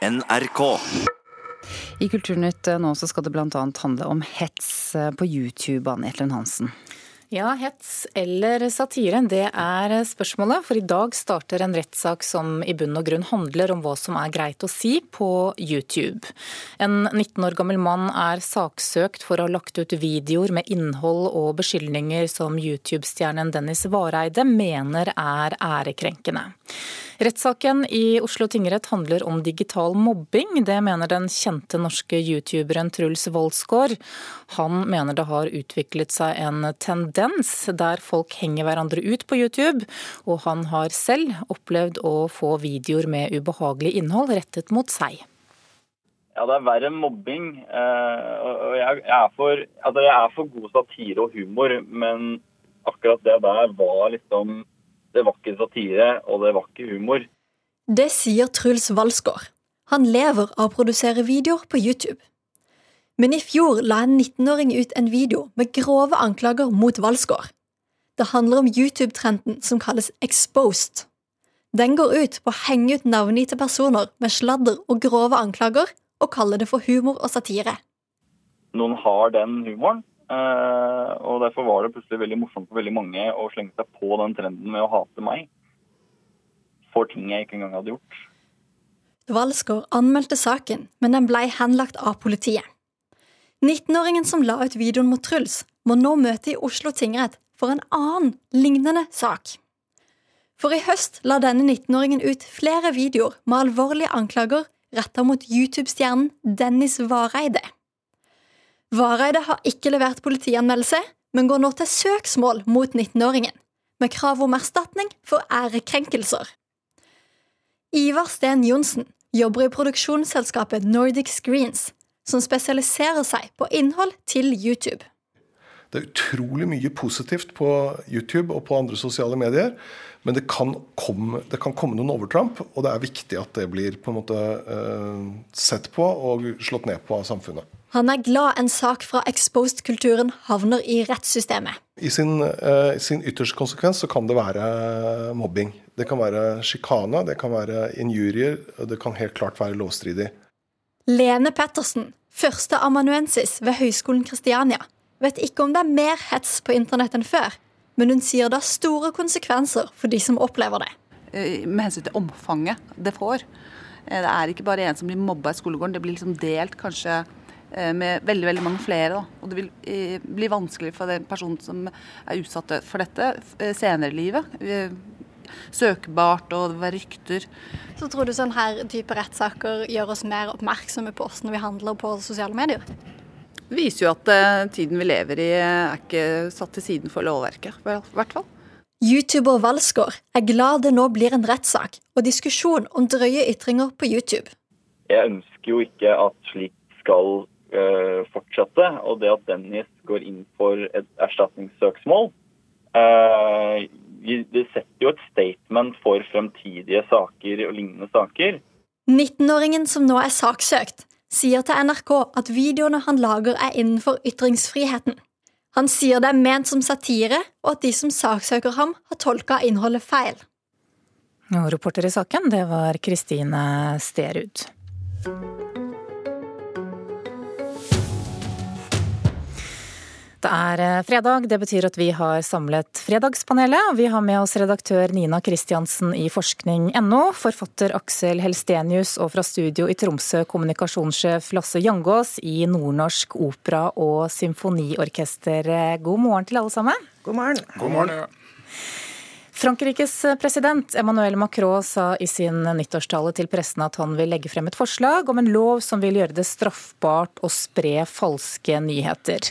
NRK. I Kulturnytt nå så skal det bl.a. handle om hets på YouTube, Anne Etlund Hansen. Ja, hets eller satire, det er spørsmålet. For i dag starter en rettssak som i bunn og grunn handler om hva som er greit å si på YouTube. En 19 år gammel mann er saksøkt for å ha lagt ut videoer med innhold og beskyldninger som YouTube-stjernen Dennis Vareide mener er ærekrenkende. Rettssaken i Oslo tingrett handler om digital mobbing. Det mener den kjente norske youtuberen Truls Woldsgaard. Han mener det har utviklet seg en tendens der folk henger hverandre ut på YouTube, og han har selv opplevd å få videoer med ubehagelig innhold rettet mot seg. Ja, det er verre enn mobbing. Jeg er, for, altså jeg er for god satire og humor, men akkurat det der var liksom det var ikke satire, og det var ikke humor. Det sier Truls Valsgaard. Han lever av å produsere videoer på YouTube. Men i fjor la en 19-åring ut en video med grove anklager mot Valsgaard. Det handler om YouTube-trenden som kalles exposed. Den går ut på å henge ut navngitte personer med sladder og grove anklager, og kalle det for humor og satire. Noen har den humoren, Uh, og Derfor var det plutselig veldig morsomt for veldig mange å slenge seg på den trenden med å hate meg for ting jeg ikke engang hadde gjort. Valsgaard anmeldte saken, men den ble henlagt av politiet. 19-åringen som la ut videoen mot Truls, må nå møte i Oslo tingrett for en annen, lignende sak. For i høst la denne 19-åringen ut flere videoer med alvorlige anklager retta mot YouTube-stjernen Dennis Vareide. Vareide har ikke levert politianmeldelse, men går nå til søksmål mot 19-åringen, med krav om erstatning for ærekrenkelser. Ivar Sten Johnsen jobber i produksjonsselskapet Nordic Screens, som spesialiserer seg på innhold til YouTube. Det er utrolig mye positivt på YouTube og på andre sosiale medier. Men det kan, komme, det kan komme noen overtramp, og det er viktig at det blir på en måte eh, sett på og slått ned på av samfunnet. Han er glad en sak fra exposed-kulturen havner i rettssystemet. I sin, eh, sin ytterste konsekvens så kan det være mobbing. Det kan være sjikane, det kan være injurier, det kan helt klart være lovstridig. Lene Pettersen, førsteamanuensis ved Høgskolen Kristiania, vet ikke om det er mer hets på internett enn før men hun sier det har store konsekvenser for de som opplever det. Eh, med hensyn til omfanget det får. Eh, det er ikke bare en som blir mobba i skolegården, det blir liksom delt kanskje eh, med veldig veldig mange flere. Da. Og det vil bli vanskelig for den personen som er utsatt for dette senere i livet. Søkbart og det var rykter. Så tror du sånn her type rettssaker gjør oss mer oppmerksomme på oss når vi handler på sosiale medier? Det viser jo at eh, tiden vi lever i er ikke satt til siden for lovverket, i hvert fall. YouTuber Valsgaard er glad det nå blir en rettssak og diskusjon om drøye ytringer på YouTube. Jeg ønsker jo ikke at slikt skal uh, fortsette, og det at Dennis går inn for et erstatningssøksmål uh, Det setter jo et statement for fremtidige saker og lignende saker. 19-åringen som nå er saksøkt, sier til NRK at videoene han lager er innenfor ytringsfriheten. Han sier det er ment som satire, og at de som saksøker ham, har tolka innholdet feil. Og reporter i saken, det var Kristine Sterud. Det er eh, fredag, det betyr at vi har samlet Fredagspanelet. Vi har med oss redaktør Nina Kristiansen i forskning.no, forfatter Aksel Helstenius og fra studio i Tromsø kommunikasjonssjef Lasse Jangås i Nordnorsk opera og symfoniorkester. God morgen til alle sammen. God morgen. God morgen. Frankrikes president Emmanuel Macron sa i sin nyttårstale til pressen at han vil legge frem et forslag om en lov som vil gjøre det straffbart å spre falske nyheter.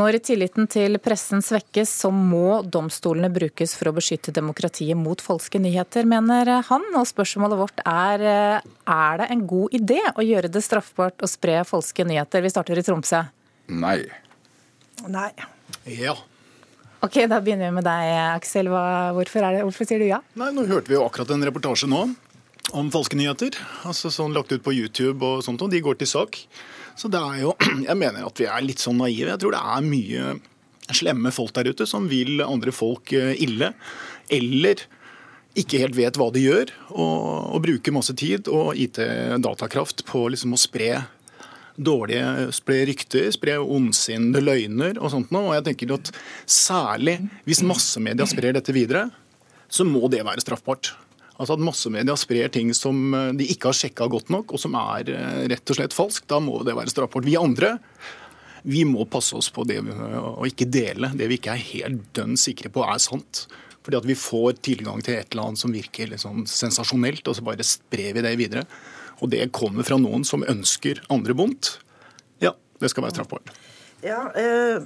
Når tilliten til pressen svekkes, så må domstolene brukes for å beskytte demokratiet mot falske nyheter, mener han. Og spørsmålet vårt er er det en god idé å gjøre det straffbart å spre falske nyheter? Vi starter i Tromsø. Nei. Nei. Ja. Ok, Da begynner vi med deg, Aksel. Hvorfor, det, hvorfor, sier du ja? Nei, Nå hørte vi jo akkurat en reportasje nå om falske nyheter. altså sånn Lagt ut på YouTube og sånt, og de går til sak. Så det er jo, Jeg mener at vi er litt sånn naive. Jeg tror det er mye slemme folk der ute som vil andre folk eh, ille. Eller ikke helt vet hva de gjør, og, og bruker masse tid og IT-datakraft på liksom å spre dårlige spre rykter, spre ondsinnede løgner og sånt noe. Og jeg tenker at særlig hvis massemedia sprer dette videre, så må det være straffbart. Altså at Massemedia sprer ting som eh, de ikke har sjekka godt nok, og som er eh, rett og slett falsk. Da må det være straffbart. Vi andre vi må passe oss på det og ikke dele det vi ikke er helt dønn sikre på er sant. Fordi at vi får tilgang til et eller annet som virker litt sånn sensasjonelt, og så bare sprer vi det videre. Og det kommer fra noen som ønsker andre vondt. Ja, det skal være straffbart. Ja, eh,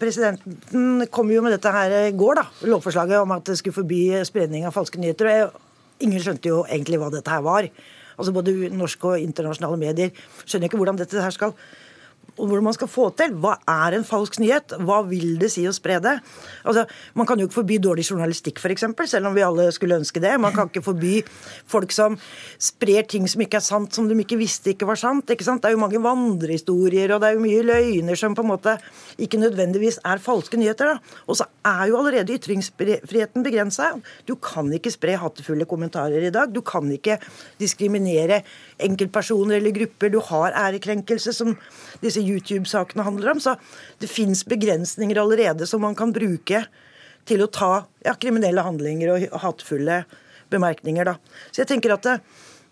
Presidenten kom jo med dette her i går, da, lovforslaget om at det skulle forby spredning av falske nyheter. og Ingen skjønte jo egentlig hva dette her var. Altså Både norske og internasjonale medier skjønner ikke hvordan dette her skal og hvordan man skal få til. Hva er en falsk nyhet? Hva vil det si å spre det? Altså, man kan jo ikke forby dårlig journalistikk, f.eks., selv om vi alle skulle ønske det. Man kan ikke forby folk som sprer ting som ikke er sant, som de ikke visste ikke var sant. Ikke sant? Det er jo mange vandrehistorier, og det er jo mye løgner som på en måte ikke nødvendigvis er falske nyheter. Og så er jo allerede ytringsfriheten begrensa. Du kan ikke spre hatefulle kommentarer i dag. Du kan ikke diskriminere enkeltpersoner eller grupper. Du har ærekrenkelse, som disse YouTube-sakene handler om. Så det fins begrensninger allerede som man kan bruke til å ta ja, kriminelle handlinger og hatefulle bemerkninger. Da. Så jeg tenker at det,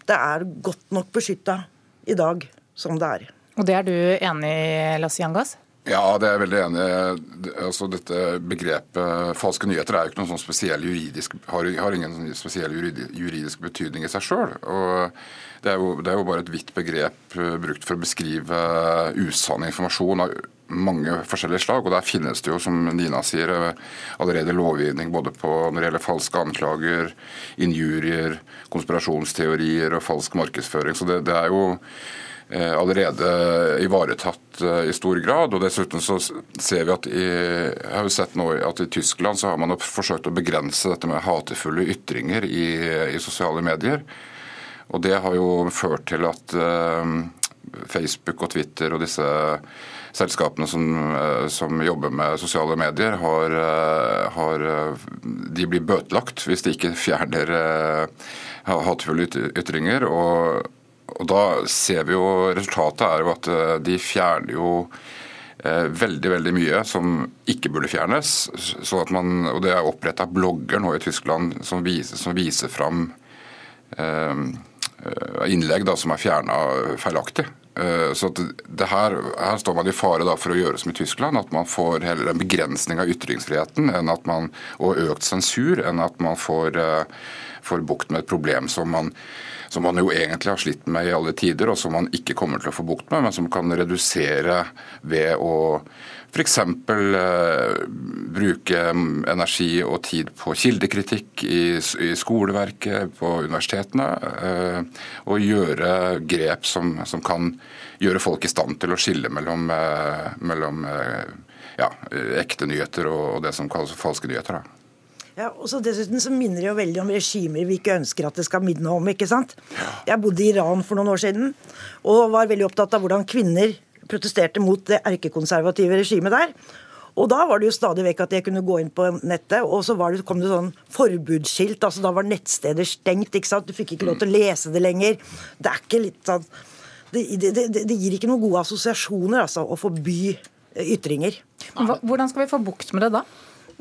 det er godt nok beskytta i dag som det er. Og det er du enig i, Lasse Jangas? Ja, det er jeg veldig enig i. Altså, dette Begrepet falske nyheter er jo ikke noen sånn spesiell juridisk, har, har ingen spesiell juridisk betydning i seg sjøl. Det, det, er jo bare et vidt begrep uh, brukt for å beskrive usann informasjon av mange forskjellige slag. og Der finnes det jo, som Nina sier, allerede lovgivning både på når det gjelder falske anklager, injurier, konspirasjonsteorier og falsk markedsføring. Så det, det er jo Eh, allerede ivaretatt eh, i stor grad. og Dessuten så ser vi at i, jeg har jo sett nå at i Tyskland så har man forsøkt å begrense dette med hatefulle ytringer i, i sosiale medier. Og Det har jo ført til at Facebook og Twitter og disse selskapene som, som jobber med sosiale medier, har, har, de blir bøtelagt hvis de ikke fjerner hatefulle ytringer. og og da ser vi jo Resultatet er jo at eh, de fjerner jo eh, veldig veldig mye som ikke burde fjernes. Så at man, og Det er oppretta blogger nå i Tyskland som viser, som viser fram eh, innlegg da, som er fjerna feilaktig. Så det her, her, står man i fare da, for å gjøre som i Tyskland, at man får heller en begrensning av ytringsfriheten man, og økt sensur enn at man får, får bukt med et problem som man som man jo egentlig har slitt med i alle tider, og som man ikke kommer til å få bukt med, men som kan redusere ved å f.eks. Eh, bruke energi og tid på kildekritikk i, i skoleverket, på universitetene, eh, og gjøre grep som, som, kan gjøre folk i stand til å skille mellom, eh, mellom eh, ja, ekte nyheter og det som kalles falske nyheter. Da. Ja, og så Dessuten så minner det jo veldig om regimer vi ikke ønsker at det skal minne om. ikke sant? Jeg bodde i Iran for noen år siden og var veldig opptatt av hvordan kvinner protesterte mot det erkekonservative regimet der. Og da var det jo stadig vekk at jeg kunne gå inn på nettet, og så det, kom det sånn forbudsskilt. altså Da var nettsteder stengt. ikke sant? Du fikk ikke lov til å lese det lenger. Det er ikke litt sånn Det, det, det, det gir ikke noen gode assosiasjoner, altså, å forby ytringer. Hvordan skal vi få bukt med det da?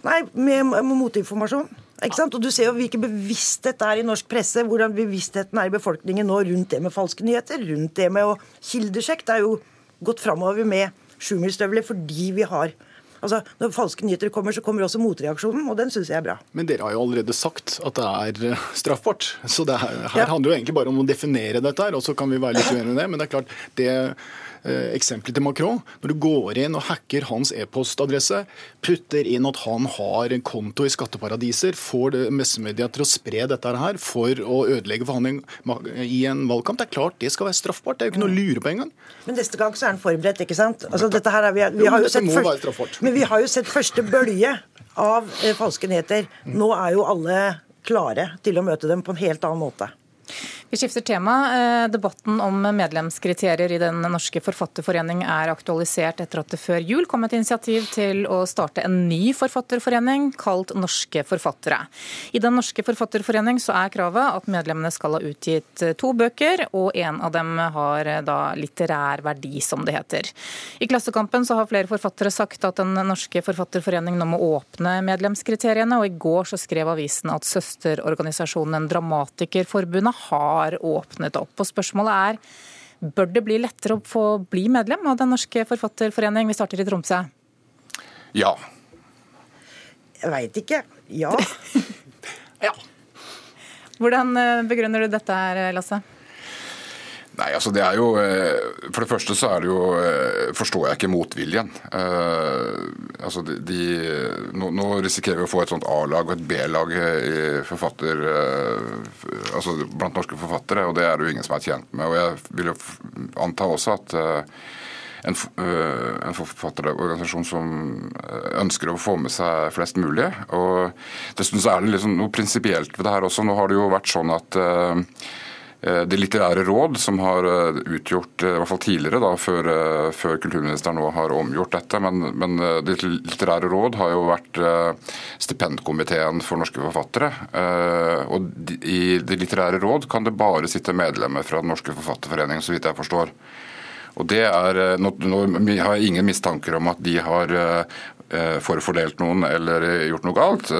Nei, med, med motinformasjon. Ikke sant? Og Du ser jo hvilken bevissthet det er i norsk presse, hvordan bevisstheten er i befolkningen nå rundt det med falske nyheter, rundt det med å kildesjekke. Det er jo gått framover med sjumilsstøvler fordi vi har Altså, Når falske nyheter kommer, så kommer også motreaksjonen, og den syns jeg er bra. Men dere har jo allerede sagt at det er eh, straffbart. Så det her, ja. handler jo egentlig bare om å definere dette her, og så kan vi være litt uenige i det. Men det er klart, det eksempelet til Macron. Når du går inn og hacker hans e-postadresse, putter inn at han har en konto i skatteparadiser, får messemedia til å spre dette her for å ødelegge forhandling i en valgkamp, det er klart det skal være straffbart. Det er jo ikke noe å lure på engang. Men neste gang så er han forberedt, ikke sant? Altså, dette her er, vi, vi har jo sett først, men vi har jo sett første bølge av eh, falske nyheter. Nå er jo alle klare til å møte dem på en helt annen måte. Vi skifter tema. Eh, debatten om medlemskriterier i Den norske forfatterforening er aktualisert etter at det før jul kom et initiativ til å starte en ny forfatterforening kalt Norske forfattere. I Den norske forfatterforening så er kravet at medlemmene skal ha utgitt eh, to bøker, og en av dem har eh, da litterær verdi, som det heter. I Klassekampen så har flere forfattere sagt at Den norske forfatterforening nå må åpne medlemskriteriene, og i går så skrev avisen at søsterorganisasjonen Dramatikerforbundet har åpnet opp. Og spørsmålet er bør det bli lettere å få bli medlem av Den norske forfatterforening? Vi starter i Tromsø. Ja. Jeg veit ikke. Ja. ja. Hvordan eh, begrunner du dette, Lasse? Nei, altså det er jo eh, For det første så er det jo eh, Forstår jeg ikke motviljen. Uh, altså de, de nå, nå, risikerer vi å få et sånt A-lag og et B-lag i forfatter altså blant norske forfattere, og det er det jo ingen som er tjent med. Og jeg vil jo anta også at en, en, forfatterorganisasjon som ønsker å få med seg flest mulig. og Dessuten så er det liksom noe prinsipielt ved det her også. Nå har det jo vært sånn at Eh, det litterære råd, som har eh, utgjort, eh, i hvert fall tidligere, da, før, før kulturministeren nå har omgjort dette, men, men, Det litterære råd har jo vært stipendkomiteen for norske forfattere. Og I Det litterære råd kan det bare sitte medlemmer fra Den norske forfatterforening, så vidt jeg forstår. Og det er, nå har jeg ingen mistanker om at de har forfordelt noen eller gjort noe galt.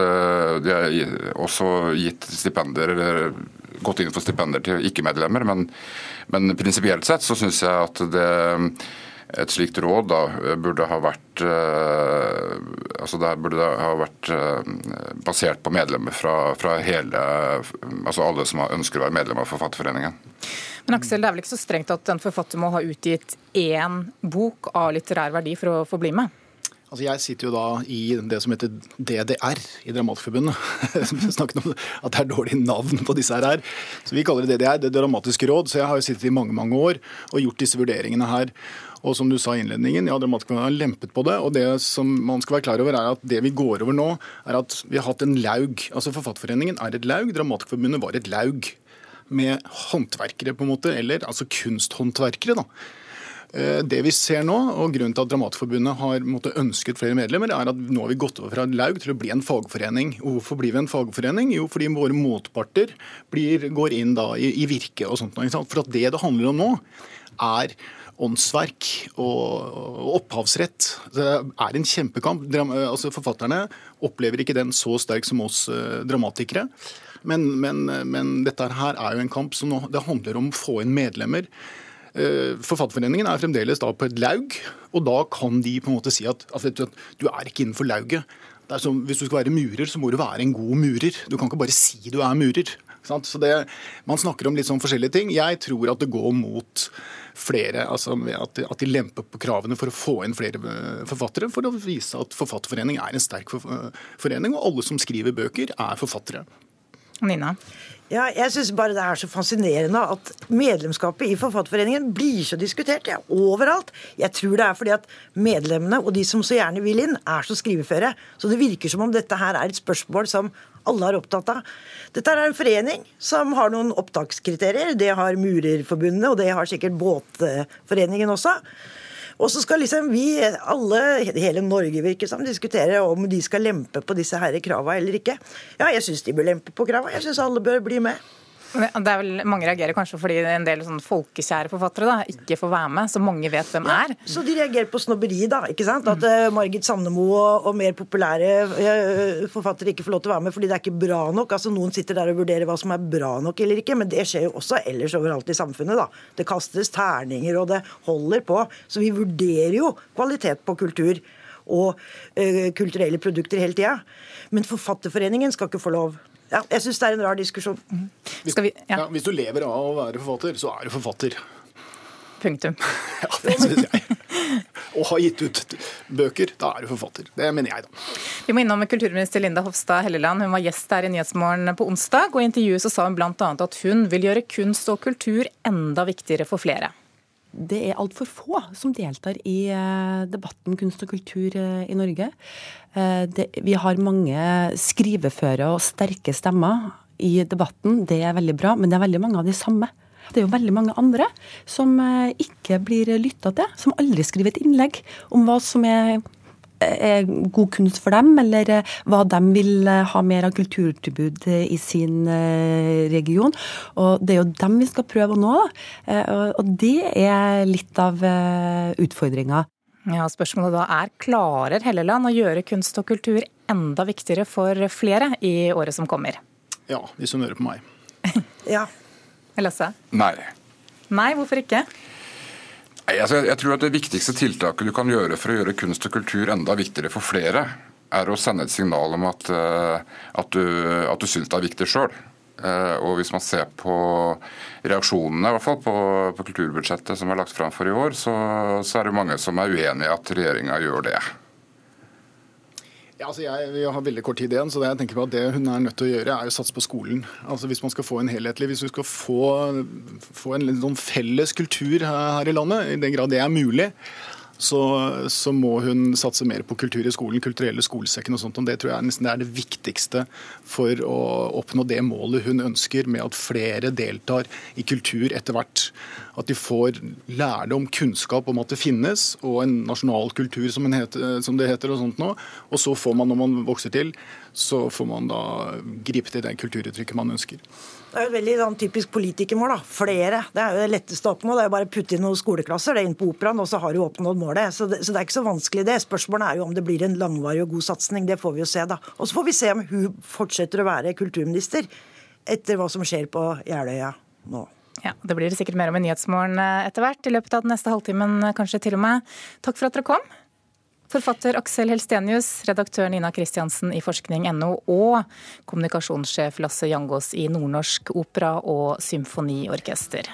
De har også gitt stipender eller gått inn for stipender til ikke-medlemmer, men, men prinsipielt sett så syns jeg at det et slikt råd da burde ha vært eh, altså burde ha vært eh, basert på medlemmer fra, fra, hele altså alle som ønsker å være medlem av Forfatterforeningen. Men Aksel, det er vel ikke så strengt at en forfatter må ha utgitt én bok av litterær verdi for å få bli med? Altså Jeg sitter jo da i det som heter DDR i Dramatikerforbundet. Snakket om at det er dårlig navn på disse her. Så Vi kaller det DDR, Det dramatiske råd. Så jeg har jo sittet i mange mange år og gjort disse vurderingene her. Og som du sa i innledningen, ja, Dramatikerforbundet har lempet på det. Og det som man skal være klar over, er at det vi går over nå, er at vi har hatt en laug. Altså Forfatterforeningen er et laug, Dramatikerforbundet var et laug. Med håndverkere, på en måte, eller altså kunsthåndverkere. da det vi ser nå, og grunnen til at Dramatforbundet har måttet ønsket flere medlemmer, er at nå har vi gått over fra laug til å bli en fagforening. Og hvorfor blir vi en fagforening? Jo, fordi våre motparter blir, går inn da i, i virke og sånt. For at det det handler om nå, er åndsverk og, opphavsrett. Det er en kjempekamp. Altså, forfatterne opplever ikke den så sterk som oss eh, dramatikere. Men, men, men, dette her er jo en kamp som nå, det handler om å få inn medlemmer. Eh, Forfatterforeningen er fremdeles da på et laug, og da kan de på en måte si at, at du er ikke innenfor lauget. Som, hvis du skal være murer, så må du være en god murer. Du kan ikke bare si du er murer. Så det, Man snakker om litt sånn forskjellige ting. Jeg tror at det går mot flere, altså at, at de lemper på kravene for å få inn flere eh, forfattere, for å vise at Forfatterforening er en sterk forening, og alle som skriver bøker, er forfattere. Nina? Ja, jeg syns bare det er så fascinerende at medlemskapet i Forfatterforeningen blir så diskutert ja, overalt. Jeg tror det er fordi at medlemmene og de som så gjerne vil inn, er så skriveføre. Så det virker som om dette her er et spørsmål som alle er opptatt av. Dette er en forening som har noen opptakskriterier. Det har Murerforbundet, og det har sikkert Båtforeningen også. Og så skal liksom vi alle, hele Norge virker som, diskutere om de skal lempe på disse her krava eller ikke. Ja, jeg syns de bør lempe på krava. Jeg syns alle bør bli med. Det er vel, Mange reagerer kanskje fordi en del sånn folkekjære forfattere da, ikke får være med, så mange vet hvem ja, er. Så de reagerer på snobberi, da. ikke sant? At uh, Margit Sandemo og, og, mer populære uh, forfattere ikke får lov til å være med fordi det er ikke bra nok. Altså Noen sitter der og vurderer hva som er bra nok eller ikke, men det skjer jo også ellers overalt i samfunnet. da. Det kastes terninger, og det holder på. Så vi vurderer jo kvalitet på kultur og uh, kulturelle produkter hele tida. Men Forfatterforeningen skal ikke få lov. Ja, jeg syns det er en rar diskusjon. Hvis, vi, ja. Ja, hvis, du lever av å være forfatter, så er du forfatter. Punktum. ja, det syns jeg. Og har gitt ut bøker, da er du forfatter. Det mener jeg, da. Vi må innom kulturminister Linda Hofstad Helleland. Hun var gjest her i Nyhetsmorgen på onsdag, og i intervjuet så sa hun bl.a. at hun vil gjøre kunst og kultur enda viktigere for flere det er altfor få som deltar i eh, debatten kunst og kultur eh, i Norge. Eh, det, vi har mange skriveføre og sterke stemmer i debatten, det er veldig bra, men det er veldig mange av de samme. Det er jo veldig mange andre som eh, ikke blir lytta til, som aldri skriver et innlegg om hva som er er god kunst for dem, eller eh, hva de vil ha mer av kulturtilbud i sin region. Og Det er jo dem vi skal prøve å nå, og det er litt av utfordringa. Ja, Spørsmålet da er klarer Helleland å gjøre kunst og kultur enda viktigere for flere i året som kommer? Ja, hvis hun hører på meg. ja. Lasse? Nei. Nei, hvorfor ikke? Nei, altså, jeg tror at Det viktigste tiltaket du kan gjøre for å gjøre kunst og kultur enda viktigere for flere, er å sende et signal om at, eh, at du, at du syns det er viktig sjøl. Eh, og hvis man ser på reaksjonene i hvert fall på, på kulturbudsjettet som er lagt fram for i år, så, så er det mange som er uenig i at regjeringa gjør det. Ja, altså jeg, Vi har veldig kort tid igjen, så det jeg tenker på at det hun er nødt til å gjøre, er å satse på skolen. Altså Hvis man skal få en helhetlig, hvis vi skal få, få en en felles kultur her i landet, i den grad det er mulig, så, så, må hun satse mer på kultur i skolen, kulturelle skolesekken og sånt. Og det tror jeg nesten er det viktigste for å oppnå det målet hun ønsker med at flere deltar i kultur etter hvert. At de får lærdom, kunnskap om at det finnes, og en nasjonal kultur som, heter, som det heter. Og sånt nå. Og så får man, når man vokser til, så får man da gripe til det kulturuttrykket man ønsker. Det er jo et veldig sånn, typisk politikermål. da. Flere. Det er jo det letteste å oppnå. Det er jo bare å putte inn noen skoleklasser det er inn på operaen, og så har du oppnådd målet. Så det, så det, er ikke så vanskelig det. Spørsmålet er jo om det blir en langvarig og god satsing. Det får vi jo se, da. Og så får vi se om hun fortsetter å være kulturminister etter hva som skjer på Jeløya nå. Ja, Det blir det sikkert mer om i Nyhetsmorgen eh, etter hvert, i løpet av den neste halvtimen eh, kanskje til og med. Takk for at dere kom. Forfatter Aksel Helstenius, redaktør Nina Kristiansen i forskning.no og kommunikasjonssjef Lasse Jangås i Nordnorsk Opera og Symfoniorkester.